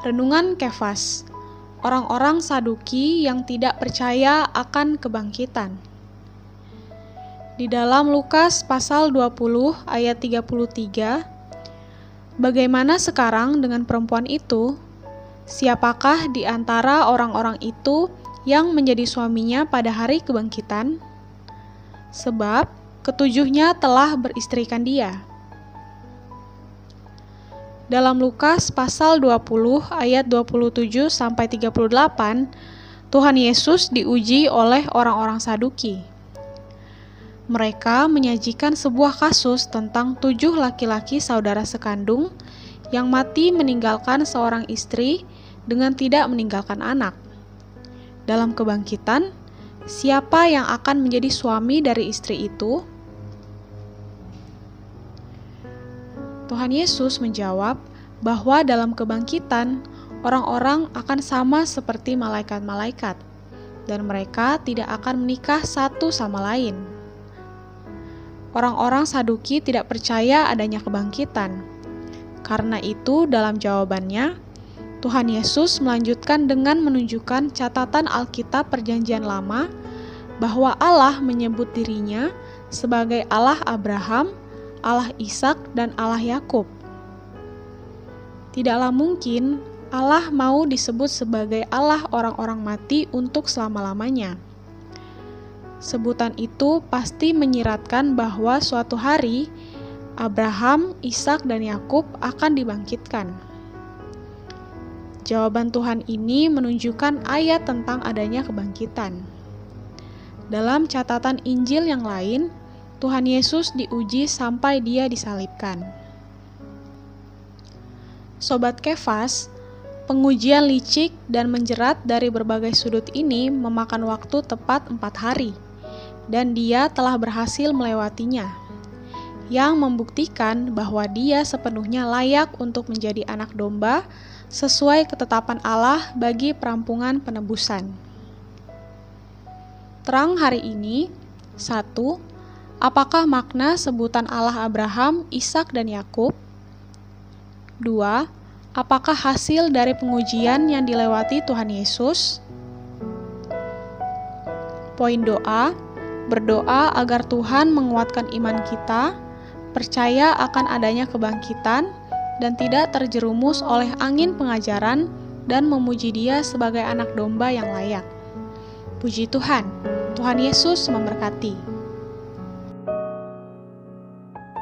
Renungan Kefas Orang-orang Saduki yang tidak percaya akan kebangkitan Di dalam Lukas pasal 20 ayat 33 Bagaimana sekarang dengan perempuan itu? Siapakah di antara orang-orang itu yang menjadi suaminya pada hari kebangkitan? Sebab ketujuhnya telah beristrikan dia. Dalam Lukas pasal 20 ayat 27 sampai 38, Tuhan Yesus diuji oleh orang-orang Saduki. Mereka menyajikan sebuah kasus tentang tujuh laki-laki saudara sekandung yang mati meninggalkan seorang istri dengan tidak meninggalkan anak. Dalam kebangkitan, siapa yang akan menjadi suami dari istri itu? Tuhan Yesus menjawab bahwa dalam kebangkitan, orang-orang akan sama seperti malaikat-malaikat, dan mereka tidak akan menikah satu sama lain. Orang-orang Saduki tidak percaya adanya kebangkitan. Karena itu, dalam jawabannya, Tuhan Yesus melanjutkan dengan menunjukkan catatan Alkitab Perjanjian Lama bahwa Allah menyebut dirinya sebagai Allah Abraham, Allah Ishak dan Allah Yakub. Tidaklah mungkin Allah mau disebut sebagai Allah orang-orang mati untuk selama-lamanya. Sebutan itu pasti menyiratkan bahwa suatu hari Abraham, Ishak, dan Yakub akan dibangkitkan. Jawaban Tuhan ini menunjukkan ayat tentang adanya kebangkitan. Dalam catatan Injil yang lain, Tuhan Yesus diuji sampai Dia disalibkan. Sobat Kefas, pengujian licik dan menjerat dari berbagai sudut ini memakan waktu tepat empat hari, dan dia telah berhasil melewatinya, yang membuktikan bahwa dia sepenuhnya layak untuk menjadi anak domba sesuai ketetapan Allah bagi perampungan penebusan. Terang hari ini, satu, Apakah makna sebutan Allah Abraham, Ishak, dan Yakub? 2. Apakah hasil dari pengujian yang dilewati Tuhan Yesus? Poin doa: berdoa agar Tuhan menguatkan iman kita, percaya akan adanya kebangkitan, dan tidak terjerumus oleh angin pengajaran, dan memuji Dia sebagai anak domba yang layak. Puji Tuhan, Tuhan Yesus memberkati.